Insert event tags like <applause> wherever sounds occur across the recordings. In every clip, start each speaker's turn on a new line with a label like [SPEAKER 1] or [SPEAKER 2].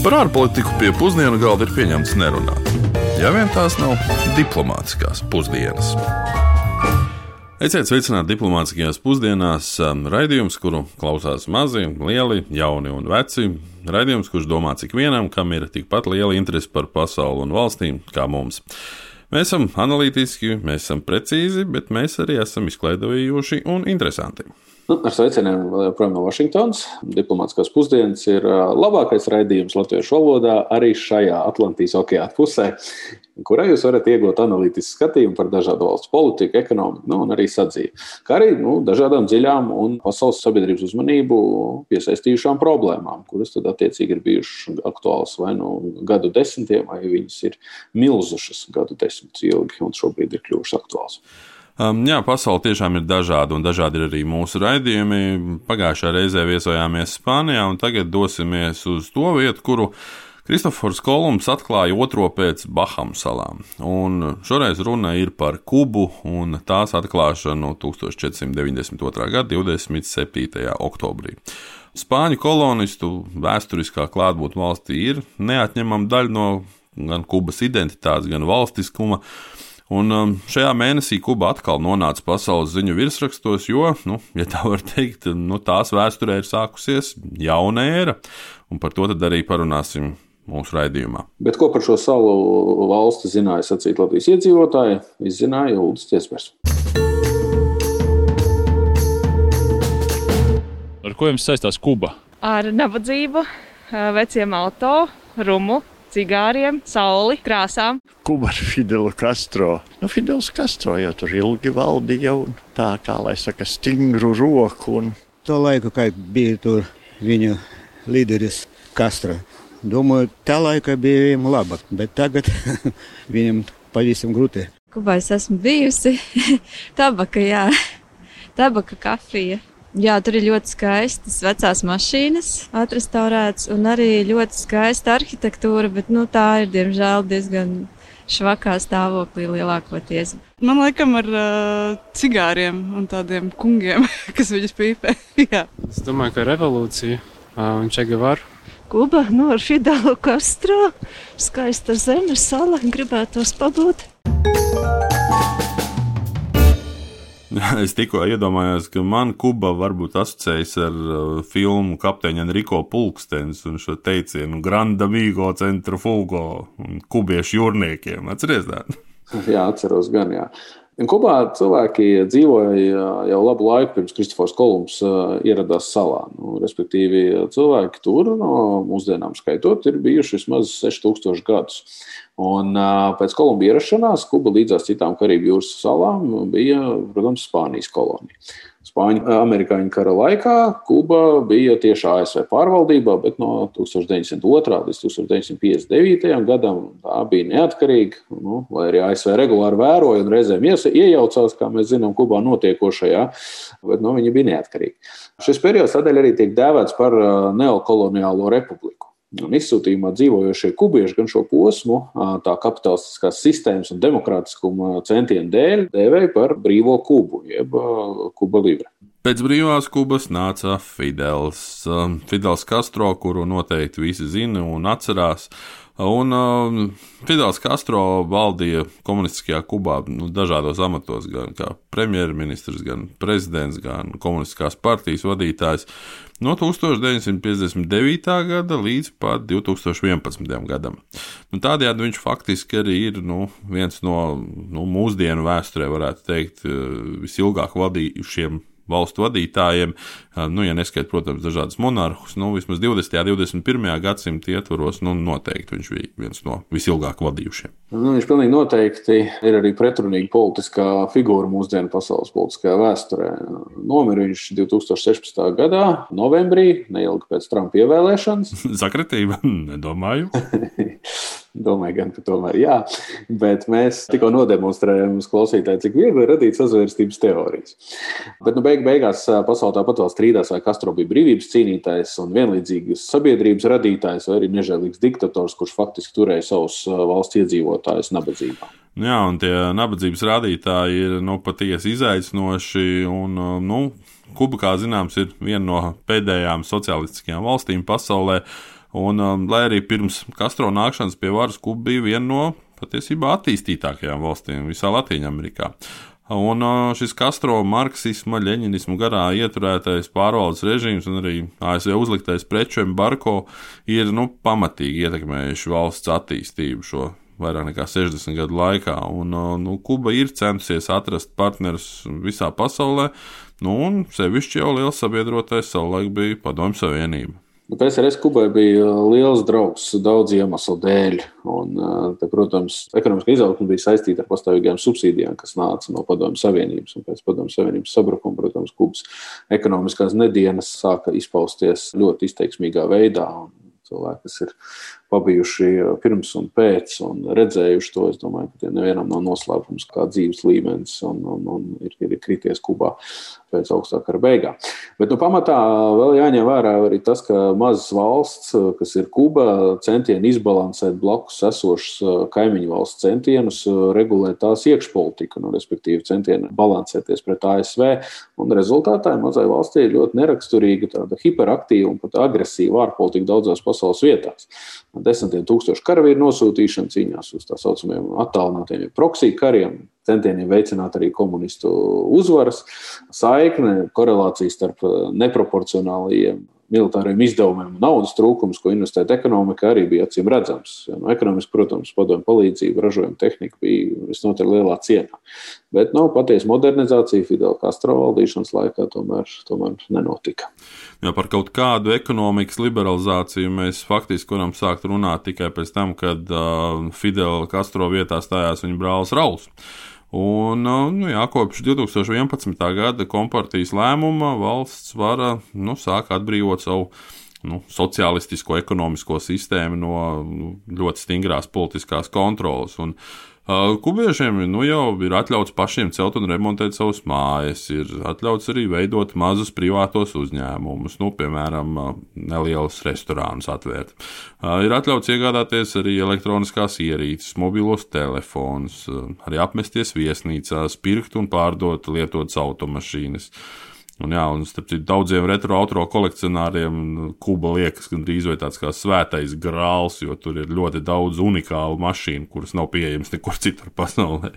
[SPEAKER 1] Par ārpolitiku pie pusdienu galda ir pieņemts nerunāt. Ja vien tās nav diplomātiskās pusdienas. Esiet sveicināti diplomātiskajās pusdienās. Um, raidījums, kuru klausās mazi, lieli, jauni un veci. Raidījums, kurš domā, cik vienam, kam ir tikpat liela interese par pasauli un valstīm kā mums. Mēs esam analītiski, mēs esam precīzi, bet mēs arī esam izklaidojuši un interesanti.
[SPEAKER 2] Nu, ar sveicieniem vēl joprojām no Vašingtonas. Diplomātiskās pusdienas ir labākais raidījums latviešu valodā arī šajā Atlantijas okeāna pusē, kurā jūs varat iegūt analītisku skatījumu par dažādu valstu politiku, ekonomiku nu, un arī sadzīvi. Kā arī nu, dažādām dziļām un pasaules sabiedrības uzmanību piesaistījušām problēmām, kuras tad attiecīgi ir bijušas aktuālas vai nu gadu desmitiem, vai viņas ir milzušas gadu desmitus ilgi un šobrīd ir kļuvušas aktuālas.
[SPEAKER 1] Um, jā, pasaule tiešām ir dažāda, un dažādi ir arī mūsu raidījumi. Pagājušā reizē viesojāmies Spānijā, un tagad dosimies uz to vietu, kuru Kristofers Kolumbs atklāja otro pēc Bahamu salām. Un šoreiz runa ir par Kubu un tās atklāšanu 1492. gada 27. oktobrī. Spāņu kolonistu vēsturiskā klātbūtne valstī ir neatņemama daļa no gan Kubas identitātes, gan valstiskuma. Un um, šajā mēnesī Kuba atkal nonāca pasaules ziņu virsrakstos, jo, nu, ja tā var teikt, nu, tās vēsturē ir sākusies jauna ēra, un par to arī parunāsim mūsu raidījumā.
[SPEAKER 2] Bet ko par šo salu valsti zināja sacīt Latvijas iedzīvotāji, izzināja Ulris Tiesmers.
[SPEAKER 3] Ar ko jums saistās Kuba?
[SPEAKER 4] Ar nabadzību, veciem auto, rumu, cigāriem, sauli, krāsām.
[SPEAKER 5] Kuba ar Fidelu Castro. Nu, Fidels Castro jau tur ilgi valdīja un tā, kā lai saka, stingru roku. Un...
[SPEAKER 6] To laiku, kad bija tur viņa līderis Castro. Domāju, tā laika bija viņam laba, bet tagad <laughs> viņam pavisam grūti.
[SPEAKER 7] Kubā es esmu bijusi. <laughs> Tabaka, jā. Tabaka kafija. Jā, tur ir ļoti skaistas vecās mašīnas, atrestaurētas, un arī ļoti skaista arhitektūra, bet nu, tā ir diemžēl diezgan švakā stāvoklī lielākoties.
[SPEAKER 8] Man liekas, ar uh, cigāriem un tādiem kungiem, <laughs> kas viņus pīpē. <laughs>
[SPEAKER 9] es domāju, ka revolūcija uh, un Čegavar.
[SPEAKER 10] Kuba nu, ar Fidelu Castro, skaista zeme, sala, gribētos pabūt. <laughs>
[SPEAKER 1] Es tikko iedomājos, ka man Kuba varbūt asociējas ar uh, filmu Kapteiņa Enrico Pulkstenis un šo teicienu Granda Mīgo centra Fulgo un kubiešu jūrniekiem. Atceries tā? <laughs>
[SPEAKER 2] Jā, atceros gan, jā. Kubā cilvēki dzīvoja jau labu laiku pirms Kristofers Kolumbs ieradās salā. Nu, respektīvi, cilvēki tur no mūsdienām skaitot ir bijuši vismaz 6000 gadus. Un pēc Kolumbijas ierašanās Kuba līdzās citām Karību jūras salām bija, protams, Spānijas kolonija. Spāņu amerikāņu kara laikā Kuba bija tieši ASV pārvaldībā, bet no 1902. līdz 1959. gadam tā bija neatkarīga. Nu, lai arī ASV regulāri vēroja un reizēm iejaucās, kā mēs zinām, Kubā notiekošajā, bet nu, viņi bija neatkarīgi. Šis periods tādēļ arī tiek dēvēts par neokoloniālo republiku. Un izsūtījumā dzīvojošie kubieši gan šo posmu, tā kapitalistiskās sistēmas un demokrātiskuma centienu dēļ, dēvēja par brīvo Kubu, jeb Kuba Libre.
[SPEAKER 1] Pēc brīvās Kubas nāca Fidels. Fidels Castro, kuru noteikti visi zina un atcerās. Un uh, Fidels Castro valdīja komunistiskajā Kubā nu, dažādos amatos, gan kā premjerministrs, gan prezidents, gan komunistiskās partijas vadītājs no 1959. gada līdz pat 2011. gadam. Nu, tādējādi viņš faktiski arī ir nu, viens no nu, mūsdienu vēsturē, varētu teikt, visilgāk vadījušiem valstu vadītājiem, nu, ja neskait, protams, dažādas monarhus, nu, vismaz 20. un 21. gadsimta ietvaros, nu, noteikti viņš bija viens no visilgāk vadījušiem.
[SPEAKER 2] Nu, viņš pilnīgi noteikti ir arī pretrunīga politiskā figūra mūsdienu pasaules politiskajā vēsturē. Nomira viņš 2016. gadā, novembrī, neilgi pēc Trumpa ievēlēšanas. <laughs>
[SPEAKER 1] Sakritība, nedomāju. <laughs>
[SPEAKER 2] Domāju, gan, ka tomēr jā, bet mēs tikko nodemonstrējām mums klausītāji, cik viegli ir radīt sazvērstības teorijas. Bet, nu, beig beigās pasaulē tāpat vēl strīdās, vai Kastro bija brīvības cīnītājs un vienlīdzīgas sabiedrības radītājs, vai arī nežēlīgs diktators, kurš faktiski turēja savus valsts iedzīvotājus nabadzībā.
[SPEAKER 1] Jā, un tie nabadzības rādītāji ir nu, patiesi izaicinoši. Un, nu, Kuba, kā zināms, ir viena no pēdējām sociālistiskajām valstīm pasaulē Un, um, lai arī pirms Kastro nākšanas pie varas Kuba bija viena no patiesībā attīstītākajām valstīm visā Latvijā. Un uh, šis Kastro marksisma, leņķinismu garā ieturētais pārvaldes režīms un arī ASV uzliktais preču embargo ir nu, pamatīgi ietekmējuši valsts attīstību šo vairāk nekā 60 gadu laikā. Un, uh, nu, Kuba ir centusies atrast partnerus visā pasaulē, nu, un sevišķi jau liels sabiedrotais savulaik bija Padomju Savienība.
[SPEAKER 2] Nu, PSRS Kubai bija uh, liels draugs daudzu iemeslu dēļ. Un, uh, te, protams, ekonomiskā izaugsme bija saistīta ar pastāvīgām subsīdijām, kas nāca no Padomju Savienības. Un pēc Padomju Savienības sabrukuma, protams, Kubas ekonomiskās nedēļas sāka izpausties ļoti izteiksmīgā veidā. Cilvēki, kas ir pabijuši pirms un pēc, un redzējuši to. Es domāju, ka nevienam nav noslēpums, kā dzīves līmenis un, un, un ir, ir krities Kubā pēc augstākā kara beigām. Bet nu, pamatā vēl jāņem vērā arī tas, ka mazas valsts, kas ir Kuba, centieni izbalansēt blakus esošas kaimiņu valsts centienus, regulēt tās iekšpolitiku, nu, respektīvi centieni balansēties pret ASV. Un rezultātā mazai valstī ir ļoti neraksturīga tāda hiperaktīva un pat agresīva ārpolitika daudzās pasaules vietās desmitiem tūkstošu karavīru nosūtīšana cīņās uz tā saucamiem attālinātiem proksiju kariem, centieniem veicināt arī komunistu uzvaras, saikne, korelācija starp neproporcionālajiem militāriem izdevumiem un naudas trūkums, ko investēt ekonomikā, arī bija acīm redzams. No nu, ekonomiski, protams, padomju palīdzība, ražojuma tehnika bija visnotaļ lielā cienā. Bet nu, patiesa modernizācija Fidela Castro valdīšanas laikā tomēr, tomēr nenotika.
[SPEAKER 1] Jo par kaut kādu ekonomikas liberalizāciju mēs faktiski varam sākt runāt tikai pēc tam, kad uh, Fidela Castro vietā stājās viņa brālis Rauls. Un, nu, jā, kopš 2011. gada kompartijas lēmuma valsts vara nu, sāk atbrīvot savu nu, sociālistisko ekonomisko sistēmu no nu, ļoti stingrās politiskās kontrolas. Un, Kubiešiem nu, jau ir atļauts pašiem celt un remontēt savus mājas, ir atļauts arī veidot mazus privātos uzņēmumus, nu, piemēram, nelielus restorānus atvērt. Ir atļauts iegādāties arī elektroniskās ierīces, mobilos telefonus, arī apmesties viesnīcās, pirkt un pārdot lietotas automašīnas. Un, jā, un starp citu, daudziem retro auto kolekcionāriem Kuba liekas gandrīz vai tāds kā svētais grāls, jo tur ir ļoti daudz unikālu mašīnu, kuras nav pieejamas nekur citur pasaulē.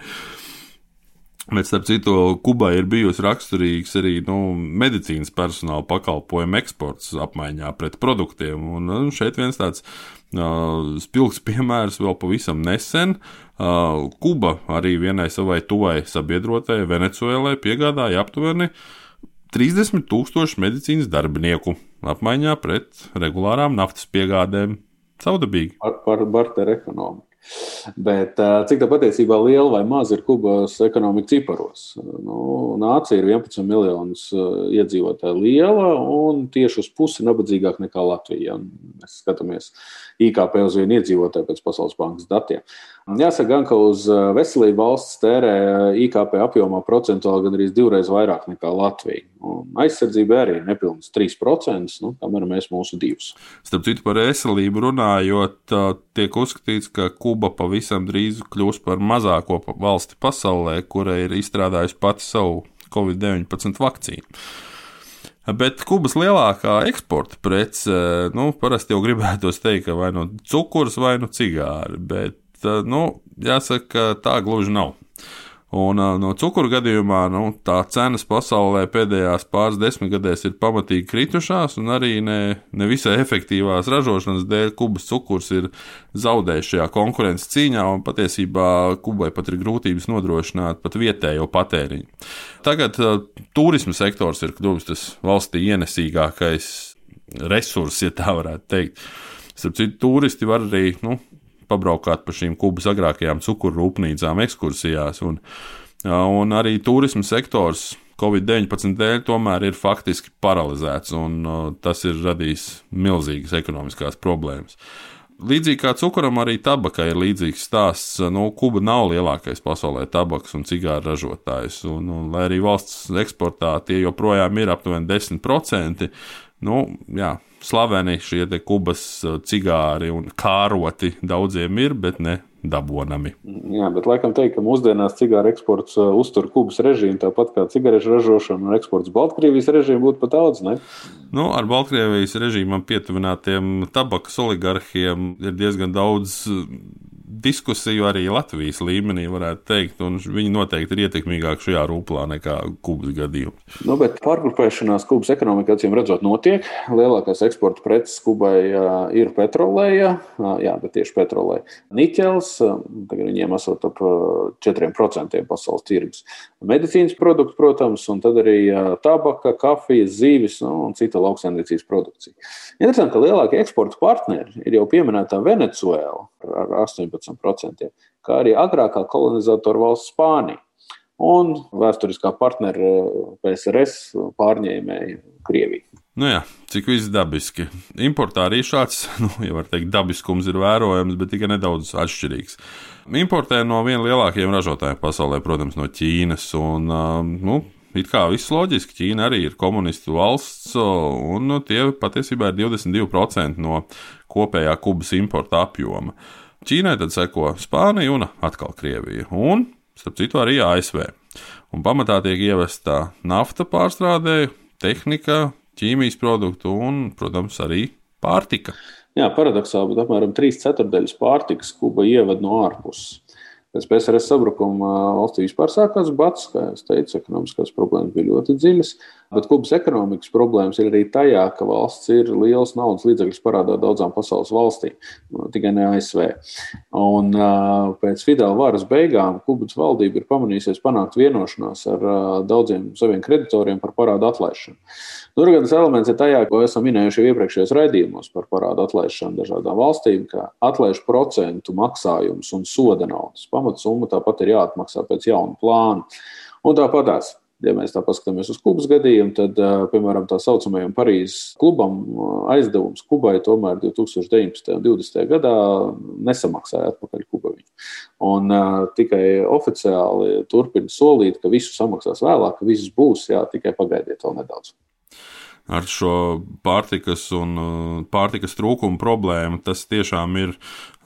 [SPEAKER 1] Bet, starp citu, Kubai ir bijusi raksturīgs arī nu, medicīnas personāla pakalpojumu eksports apmaiņā pret produktiem. Un, un šeit viens tāds uh, spilgts <laughs> piemērs vēl pavisam nesen. Uh, Kuba arī vienai savai tuvai sabiedrotai Venecuēlai piegādāja aptuveni 30 tūkstoši medicīnas darbinieku apmaiņā pret regulārām naftas piegādēm. Caudabīgi.
[SPEAKER 2] Par, par barteru ekonomiku. Bet cik tā patiesībā liela vai maza ir Kubas ekonomika ciparos? Nu, nācija ir 11 miljonus iedzīvotāju liela un tieši uz pusi nabadzīgāk nekā Latvija. Mēs skatāmies IKP uz vienu iedzīvotāju pēc Pasaules bankas datiem. Jāsaka, gan, ka uz veselību valsts tērē IKP apjomā procentuāli gandrīz divreiz vairāk nekā Latvija. Un aizsardzība arī ir nepilnīgs 3%, nu, kamēr mēs mūsu divus.
[SPEAKER 1] Starp citu, par veselību runājot, tiek uzskatīts, ka Kuba pavisam drīz kļūs par mazāko valsti pasaulē, kura ir izstrādājusi pati savu Covid-19 vakcīnu. Bet Kubas lielākā eksporta prece, nu, parasti jau gribētos teikt, ka vai nu cukurs, vai nu cigāri, bet, nu, jāsaka, tā gluži nav. Un no cukuru gadījumā nu, tā cenas pasaulē pēdējās pāris desmitgadēs ir pamatīgi kritušās, un arī ne, ne visai efektīvās ražošanas dēļ Kubas cukurs ir zaudējis šajā konkurences cīņā, un patiesībā Kubai pat ir grūtības nodrošināt pat vietējo patēriņu. Tagad uh, turisma sektors ir kļuvis tas valstī ienesīgākais resurss, ja tā varētu teikt. Starp citu, turisti var arī nu, pabraukāt pa šīm Kubas agrākajām cukuru rūpnīcām, ekskursijās. Un, un arī turisma sektors Covid-19 dēļ tomēr ir faktiski paralizēts, un tas ir radījis milzīgas ekonomiskās problēmas. Līdzīgi kā cukuram, arī tabakai ir līdzīgs stāsts. Nu, Kuba nav lielākais pasaulē tabaks un cigāru ražotājs. Un, un, lai arī valsts eksportā tie joprojām ir aptuveni 10%, nu, jā, slaveni šie kubas cigāri un kāroti daudziem ir, bet ne dabonami.
[SPEAKER 2] Jā, bet laikam teikt, ka mūsdienās cigāru eksports uh, uztur Kubas režīmu, tāpat kā cigarešu ražošana un eksports Baltkrievijas režīmu būtu pat daudz. Ne?
[SPEAKER 1] Nu, ar Baltkrievijas režīmam pietuvinātiem tabakas oligarhiem ir diezgan daudz diskusiju arī Latvijas līmenī, varētu teikt, un viņi noteikti ir ietekmīgāki šajā rūplā nekā Kubas gadījumā.
[SPEAKER 2] Nu, bet pārgrupēšanās Kubas ekonomikā, acīm redzot, notiek. Lielākās eksporta preces Kubai ir petrolēja, jā, bet tieši petrolēja. Niķels, tagad viņiem esot ap 4% pasaules tirgus. Medicīnas produkti, protams, un tad arī tabaka, kafijas, zīves nu, un cita lauksaimniecības produkcija. Interesanti, ka lielākie eksporta partneri ir jau pieminētā Venecuēla ar 18%, kā arī agrākā kolonizatora valsts Spānija un vēsturiskā partnera PSRS pārņēmēja Krievija.
[SPEAKER 1] Nu jā, cik viss dabiski. Importā arī šāds, <laughs> nu, ja var teikt, dabiskums ir vērojams, bet tikai nedaudz atšķirīgs. Importē no viena lielākajiem ražotājiem pasaulē, protams, no Ķīnas. Un, nu, It kā viss loģiski, Ķīna arī ir komunistu valsts, un nu, tie patiesībā ir 22% no kopējā Kubas importa apjoma. Ķīnai tad seko Spānija un atkal Krievija, un, starp citu, arī ASV. Un pamatā tiek ievesta nafta pārstrādē, tehnika, ķīmijas produktu un, protams, arī pārtika.
[SPEAKER 2] Jā, paradoxāli, bet apmēram 3 ceturdaļas pārtikas Kuba ievada no ārpuses. Pēc PSRS sabrukuma valstī vispār sākās bats, kā jau teicu, ekonomiskās problēmas bija ļoti dziļas. Bet Kubas ekonomikas problēmas ir arī tajā, ka valsts ir liels naudas līdzekļus parādā daudzām pasaules valstīm, tikai ne ASV. Un pēc Fidela varas beigām Kubas valdība ir pamanījusies panākt vienošanās ar daudziem saviem kreditoriem par parādu atlaišanu. Turpinājums elements ir tajā, ko esam minējuši iepriekšējos raidījumos par parādu atlaišanu dažādām valstīm, ka atlaiž procentu maksājumus un soda naudas. Pamatsumma tāpat ir jāatmaksā pēc jauna plāna. Un tāpatās, ja mēs tā paskatāmies uz Kubas gadījumu, tad, piemēram, tā saucamajam Parīzes klubam aizdevums Kubai tomēr 2019. un 2020. gadā nesamaksāja atpakaļ Kuba viņu. Un uh, tikai oficiāli turpina solīt, ka visu samaksās vēlāk, ka viss būs, jā, tikai pagaidiet vēl nedaudz
[SPEAKER 1] ar šo pārtikas un pārtikas trūkumu problēmu. Tas tiešām ir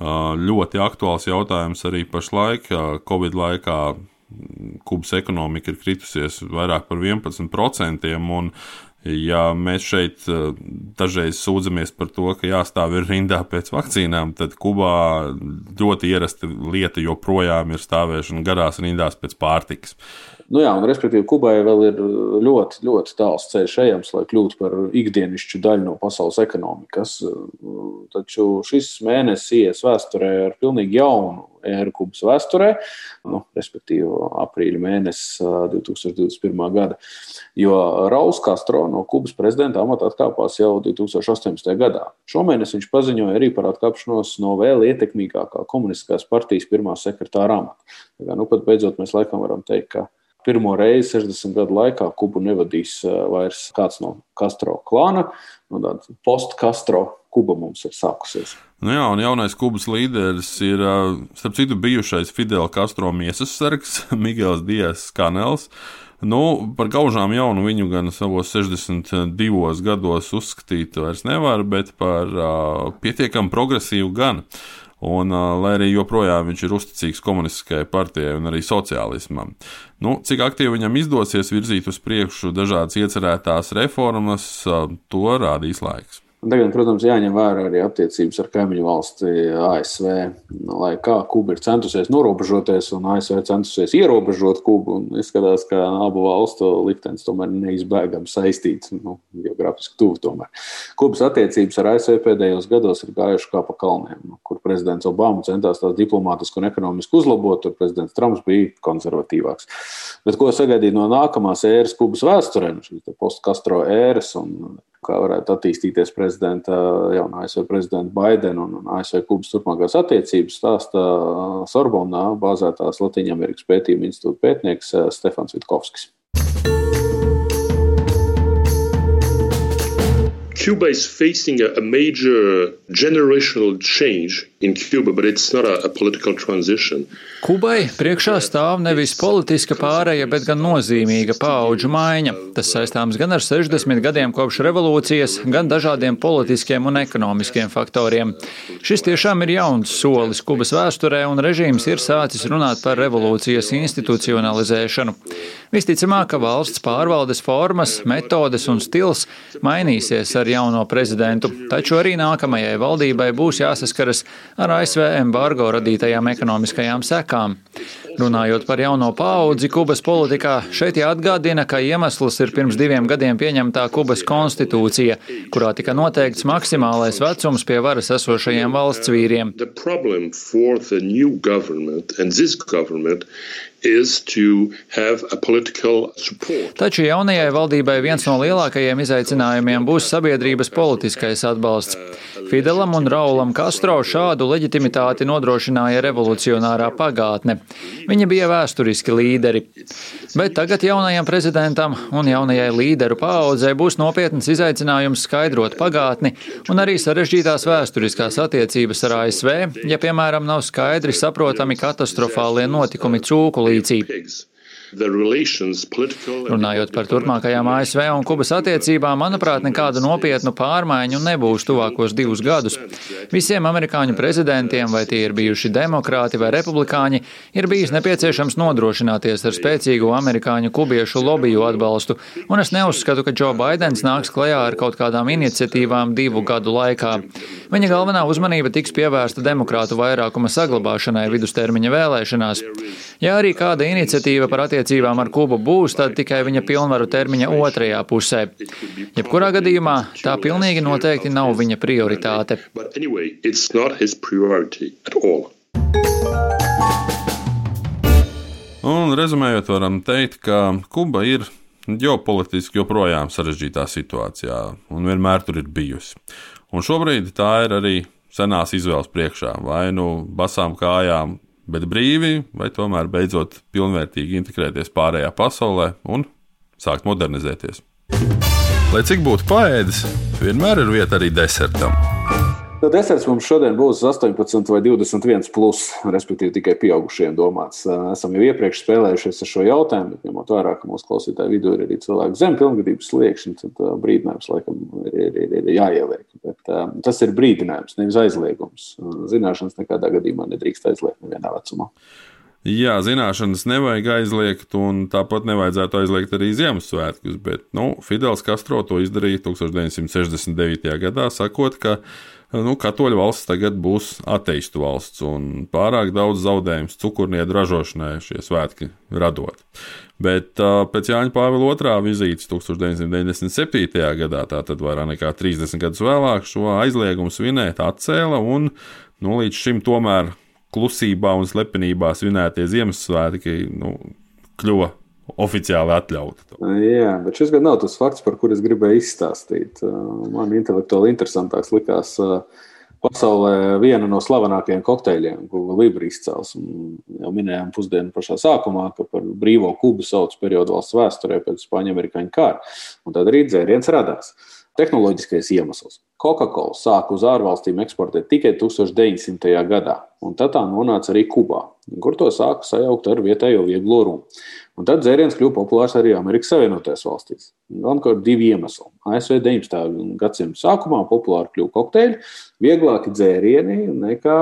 [SPEAKER 1] ļoti aktuāls jautājums arī pašlaik, Covid laikā. Kubas ekonomika ir kritusies vairāk par 11%, un Ja mēs šeit dažreiz sūdzamies par to, ka jāstāv rindā pēc vakcīnām, tad Kubā ļoti ierasta lieta joprojām ir stāvēšana garās rindās pēc pārtikas.
[SPEAKER 2] Nu jā, un respektīvi, Kubai vēl ir ļoti, ļoti tāls ceļš ejams, lai kļūtu par ikdienišķu daļu no pasaules ekonomikas. Taču šis mēnesis ies vēsturē ar pilnīgi jaunu ēru Kubas vēsturē, nu, respektīvi aprīļa mēnesis 2021. gada. Jo Rauls Castro no Kubas prezidenta amata atkāpās jau 2018. gadā. Šomēnes viņš paziņoja arī par atkāpšanos no vēl ietekmīgākā komunistiskās partijas pirmā sekretāra amata. Nu, pat beidzot mēs laikam varam teikt, ka pirmo reizi 60 gadu laikā Kubu nevadīs eh, vairs kāds no Castro klāna. Nu, Post-Castro Kuba mums ir sākusies.
[SPEAKER 1] Nu jā, un jaunais Kubas līderis ir, eh, starp citu, bijušais Fidela Castro miesas sargs <laughs> Miguels Dias Kanels. Nu, par gaužām jaunu viņu gan savos 62 gados uzskatīt vairs nevar, bet par uh, pietiekami progresīvu gan. Un, lai arī joprojām viņš ir uzticīgs komunistiskajai partijai un arī sociālismam. Nu, cik aktīvi viņam izdosies virzīt uz priekšu dažādas iecerētās reformas, to rādīs laiks.
[SPEAKER 2] Tagad, protams, jāņem vērā arī attiecības ar kaimiņu valsti ASV. Lai kā Kuba ir centusies norobežoties, un ASV centusies ierobežot Kubu, izskatās, ka abu valstu liktenis tomēr neizbēgami saistīts, nu, geogrāfiski tuvu tomēr. Kubas attiecības ar ASV pēdējos gados ir gājušas kā pa kalniem, nu, kur prezidents Obama centās tās diplomātiski un ekonomiski uzlabot, tur prezidents Trumps bija konservatīvāks. Bet ko sagaidīt no nākamās ēras Kubas vēsturē, nu, šīs post-Castro ēras un kā varētu attīstīties prezidenta, jaunā ASV prezidenta Baidena un ASV Kubas turpmākās attiecības, stāsta Sorbonā bāzētās Latvijas pētījuma institūta pētnieks Stefans Vitkovskis.
[SPEAKER 11] Cuba is facing a major generational change Cuba,
[SPEAKER 12] Kubai priekšā stāv nevis politiska pāreja, bet gan nozīmīga paudžu maiņa. Tas saistāms gan ar 60 gadiem kopš revolūcijas, gan dažādiem politiskiem un ekonomiskiem faktoriem. Šis tiešām ir jauns solis Kubas vēsturē, un režīms ir sācis runāt par revolūcijas institucionalizēšanu. Visticamāk, ka valsts pārvaldes formas, metodes un stils mainīsies ar jauno prezidentu, taču arī nākamajai valdībai būs jāsaskaras ar ASV embargo radītajām ekonomiskajām sekām. Runājot par jauno paudzi Kubas politikā, šeit jāatgādina, ka iemesls ir pirms diviem gadiem pieņemtā Kubas konstitūcija, kurā tika noteikts maksimālais vecums pie varas esošajiem valsts vīriem. Taču jaunajai valdībai viens no lielākajiem izaicinājumiem būs sabiedrības politiskais atbalsts. Fidelam un Raulam Castro šādu leģitimitāti nodrošināja revolucionārā pagātne. Viņi bija vēsturiski līderi. Bet tagad jaunajam prezidentam un jaunajai līderu paaudzē būs nopietns izaicinājums skaidrot pagātni un arī sarežģītās vēsturiskās attiecības ar ASV, ja, piemēram, nav skaidri saprotami katastrofālie notikumi cūku Pigs. Runājot par turpmākajām ASV un Kubas attiecībām, manuprāt, nekādu nopietnu pārmaiņu nebūs tuvākos divus gadus. Visiem amerikāņu prezidentiem, vai tie ir bijuši demokrāti vai republikāņi, ir bijis nepieciešams nodrošināties ar spēcīgu amerikāņu kubiešu lobiju atbalstu, un es neuzskatu, ka Džo Baidens nāks klajā ar kaut kādām iniciatīvām divu gadu laikā. Viņa galvenā uzmanība tiks pievērsta demokrātu vairākuma saglabāšanai vidustermiņa vēlēšanās. Ja arī kāda iniciatīva par attiecībām attiecībām ar Kubu būs, tad tikai viņa pilnvaru termiņa otrajā pusē. Jebkurā gadījumā tā pilnīgi noteikti nav viņa prioritāte.
[SPEAKER 1] Un rezumējot, varam teikt, ka Kuba ir ģeopolitiski joprojām sarežģītā situācijā un vienmēr tur ir bijusi. Un šobrīd tā ir arī senās izvēles priekšā. Vai nu basām kājām bet brīvi, vai tomēr beidzot pilnvērtīgi integrēties pārējā pasaulē un sākt modernizēties. Lai cik būtu paēdis, vienmēr ir vieta arī desertam.
[SPEAKER 2] Tad deserts mums šodien būs 18 vai 21, plus, respektīvi tikai pieaugušiem domāts. Esam jau iepriekš spēlējušies ar šo jautājumu, bet ņemot vērā, ka mūsu klausītāju vidū ir arī cilvēki zem pilngadības sliekšņa, tad brīdinājums laikam ir, ir, ir, jāieliek. Bet, tas ir brīdinājums, nevis aizliegums. Zināšanas nekādā gadījumā nedrīkst aizliegt nevienā vecumā.
[SPEAKER 1] Jā, zināšanas nevajag aizliegt, un tāpat nevajadzētu aizliegt arī Ziemassvētkus. Bet nu, Fidels Castro to izdarīja 1969. gadā, sakot, ka nu, katoļu valsts tagad būs ateistu valsts, un pārāk daudz zaudējums cukurnieku ražošanai šie svētki radot. Bet pēc Jāņa Pāvila otrā vizītes 1997. gadā, tātad vairāk nekā 30 gadus vēlāk, šo aizliegumu svinēt atcēla, un nu, līdz šim tomēr klusībā un slepenībā svinētie Ziemassvētki nu, kļuva oficiāli atļauta.
[SPEAKER 2] Jā, bet šis gan nav tas fakts, par kur es gribēju izstāstīt. Man intelektuāli interesantāks likās pasaulē viena no slavenākajiem kokteļiem, ko Libra izcēls. Jau minējām pusdienu pašā sākumā, ka par brīvo kubu sauc periodu valsts vēsturē pēc Spāņu-Amerikāņu kara. Un tad arī dzēriens radās. Tehnoloģiskais iemesls. Coca-Cola sāka uz ārvalstīm eksportēt tikai 1900. gadā, un tad tā nonāca arī Kubā, kur to sāka sajaukt ar vietējo vieglo runu. Un tad dzēriens kļuva populārs arī Amerikas Savienotajās valstīs. Galvenokārt divi iemesli. ASV 19. gadsimta sākumā populāri kļuva kokteļi, vieglāki dzērieni nekā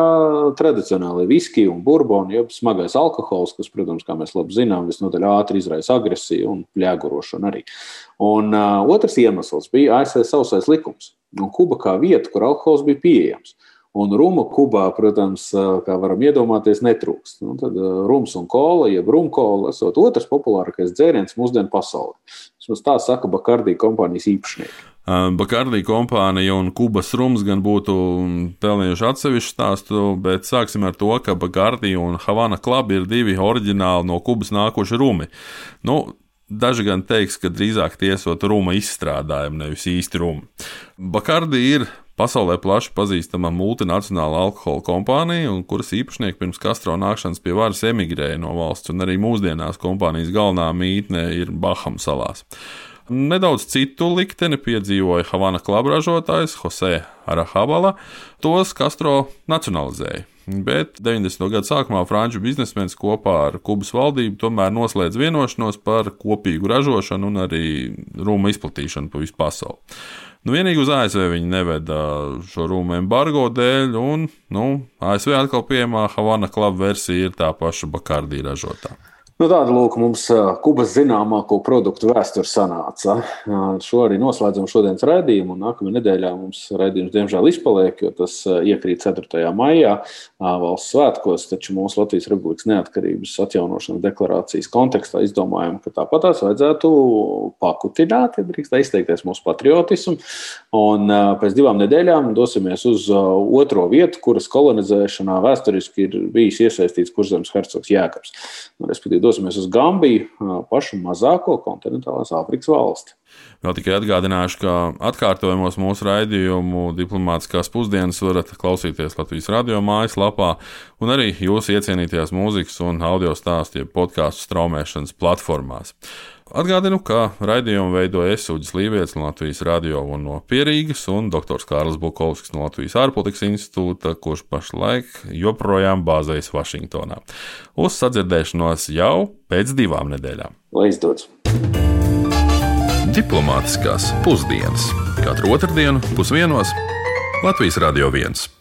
[SPEAKER 2] tradicionāli viski un burboni, jeb smagais alkohols, kas, protams, kā mēs labi zinām, visnotaļ ātri izraisa agresiju un pļēgurošanu arī. Un uh, otrs iemesls bija ASV sausais likums. Un Kuba kā vieta, kur alkohols bija pieejams. Un ruma Kubā, protams, kā varam iedomāties, netrūkst. Nu, tad rums un kola, jeb rumkola, esot otrs populārākais dzēriens mūsdienu pasaulē. Vismaz tā saka Bakardī kompānijas īpašnieki.
[SPEAKER 1] Bakardī kompānija un Kubas rums gan būtu pelnījuši atsevišķu stāstu, bet sāksim ar to, ka Bakardī un Havana Club ir divi oriģināli no Kubas nākuši rumi. Nu, Daži gan teiks, ka drīzāk tiesot runa izstrādājumu, nevis īsti runa. Bakardi ir Pasaulē plaši pazīstama multinacionāla alkohola kompānija, kuras īpašnieki pirms Castro nākšanas pie varas emigrēja no valsts, un arī mūsdienās kompānijas galvenā mītne ir Bahamu salās. Nedaudz citu likteni piedzīvoja Havana kluba ražotājs Jose Arahabala. Tos Castro nacionalizēja. Bet 90. gada sākumā franču biznesmenis kopā ar Kubas valdību tomēr noslēdz vienošanos par kopīgu ražošanu un arī rūmu izplatīšanu pa visu pasauli. Nu, vienīgi uz ASV viņi neveda šo rūmu embargo dēļ, un nu, ASV atkal pieejamā Havana kluba versija ir tā paša Bakardī ražotā.
[SPEAKER 2] Nu, tāda lūk, mums Kubas zināmāko produktu vēsture sanāca. Šo arī noslēdzam šodienas raidījumu. Nākamajā nedēļā mums raidījums diemžēl izpaliek, jo tas iekrīt 4. maijā valsts svētkos. Taču mūsu Latvijas Republikas neatkarības atjaunošanas deklarācijas kontekstā izdomājam, ka tāpat tās vajadzētu pakutināt, ja drīkst izteikties mūsu patriotismu. Un pēc divām nedēļām dosimies uz otro vietu, kuras kolonizēšanā vēsturiski ir bijis iesaistīts kurzemes hercogs Jēkabs. Nu, dosimies uz Gambiju, pašu mazāko kontinentālās Āfrikas valsti.
[SPEAKER 1] Vēl tikai atgādināšu, ka atkārtojumos mūsu raidījumu diplomātiskās pusdienas varat klausīties Latvijas radio mājaslapā un arī jūsu iecienītajās mūzikas un audio stāstu, jeb podkāstu straumēšanas platformās. Atgādinu, ka raidījumu veidoja Esuģis Līvietis no Latvijas radio un no Pierīgas, un dr. Kārlis Bukovskis no Latvijas ārpolitikas institūta, kurš pašlaik joprojām bāzējas Vašingtonā. Uz sadzirdēšanos jau pēc divām nedēļām.
[SPEAKER 2] Lai izdodas!
[SPEAKER 1] Diplomātiskās pusdienas katru otrdienu pusdienos Latvijas Radio 1.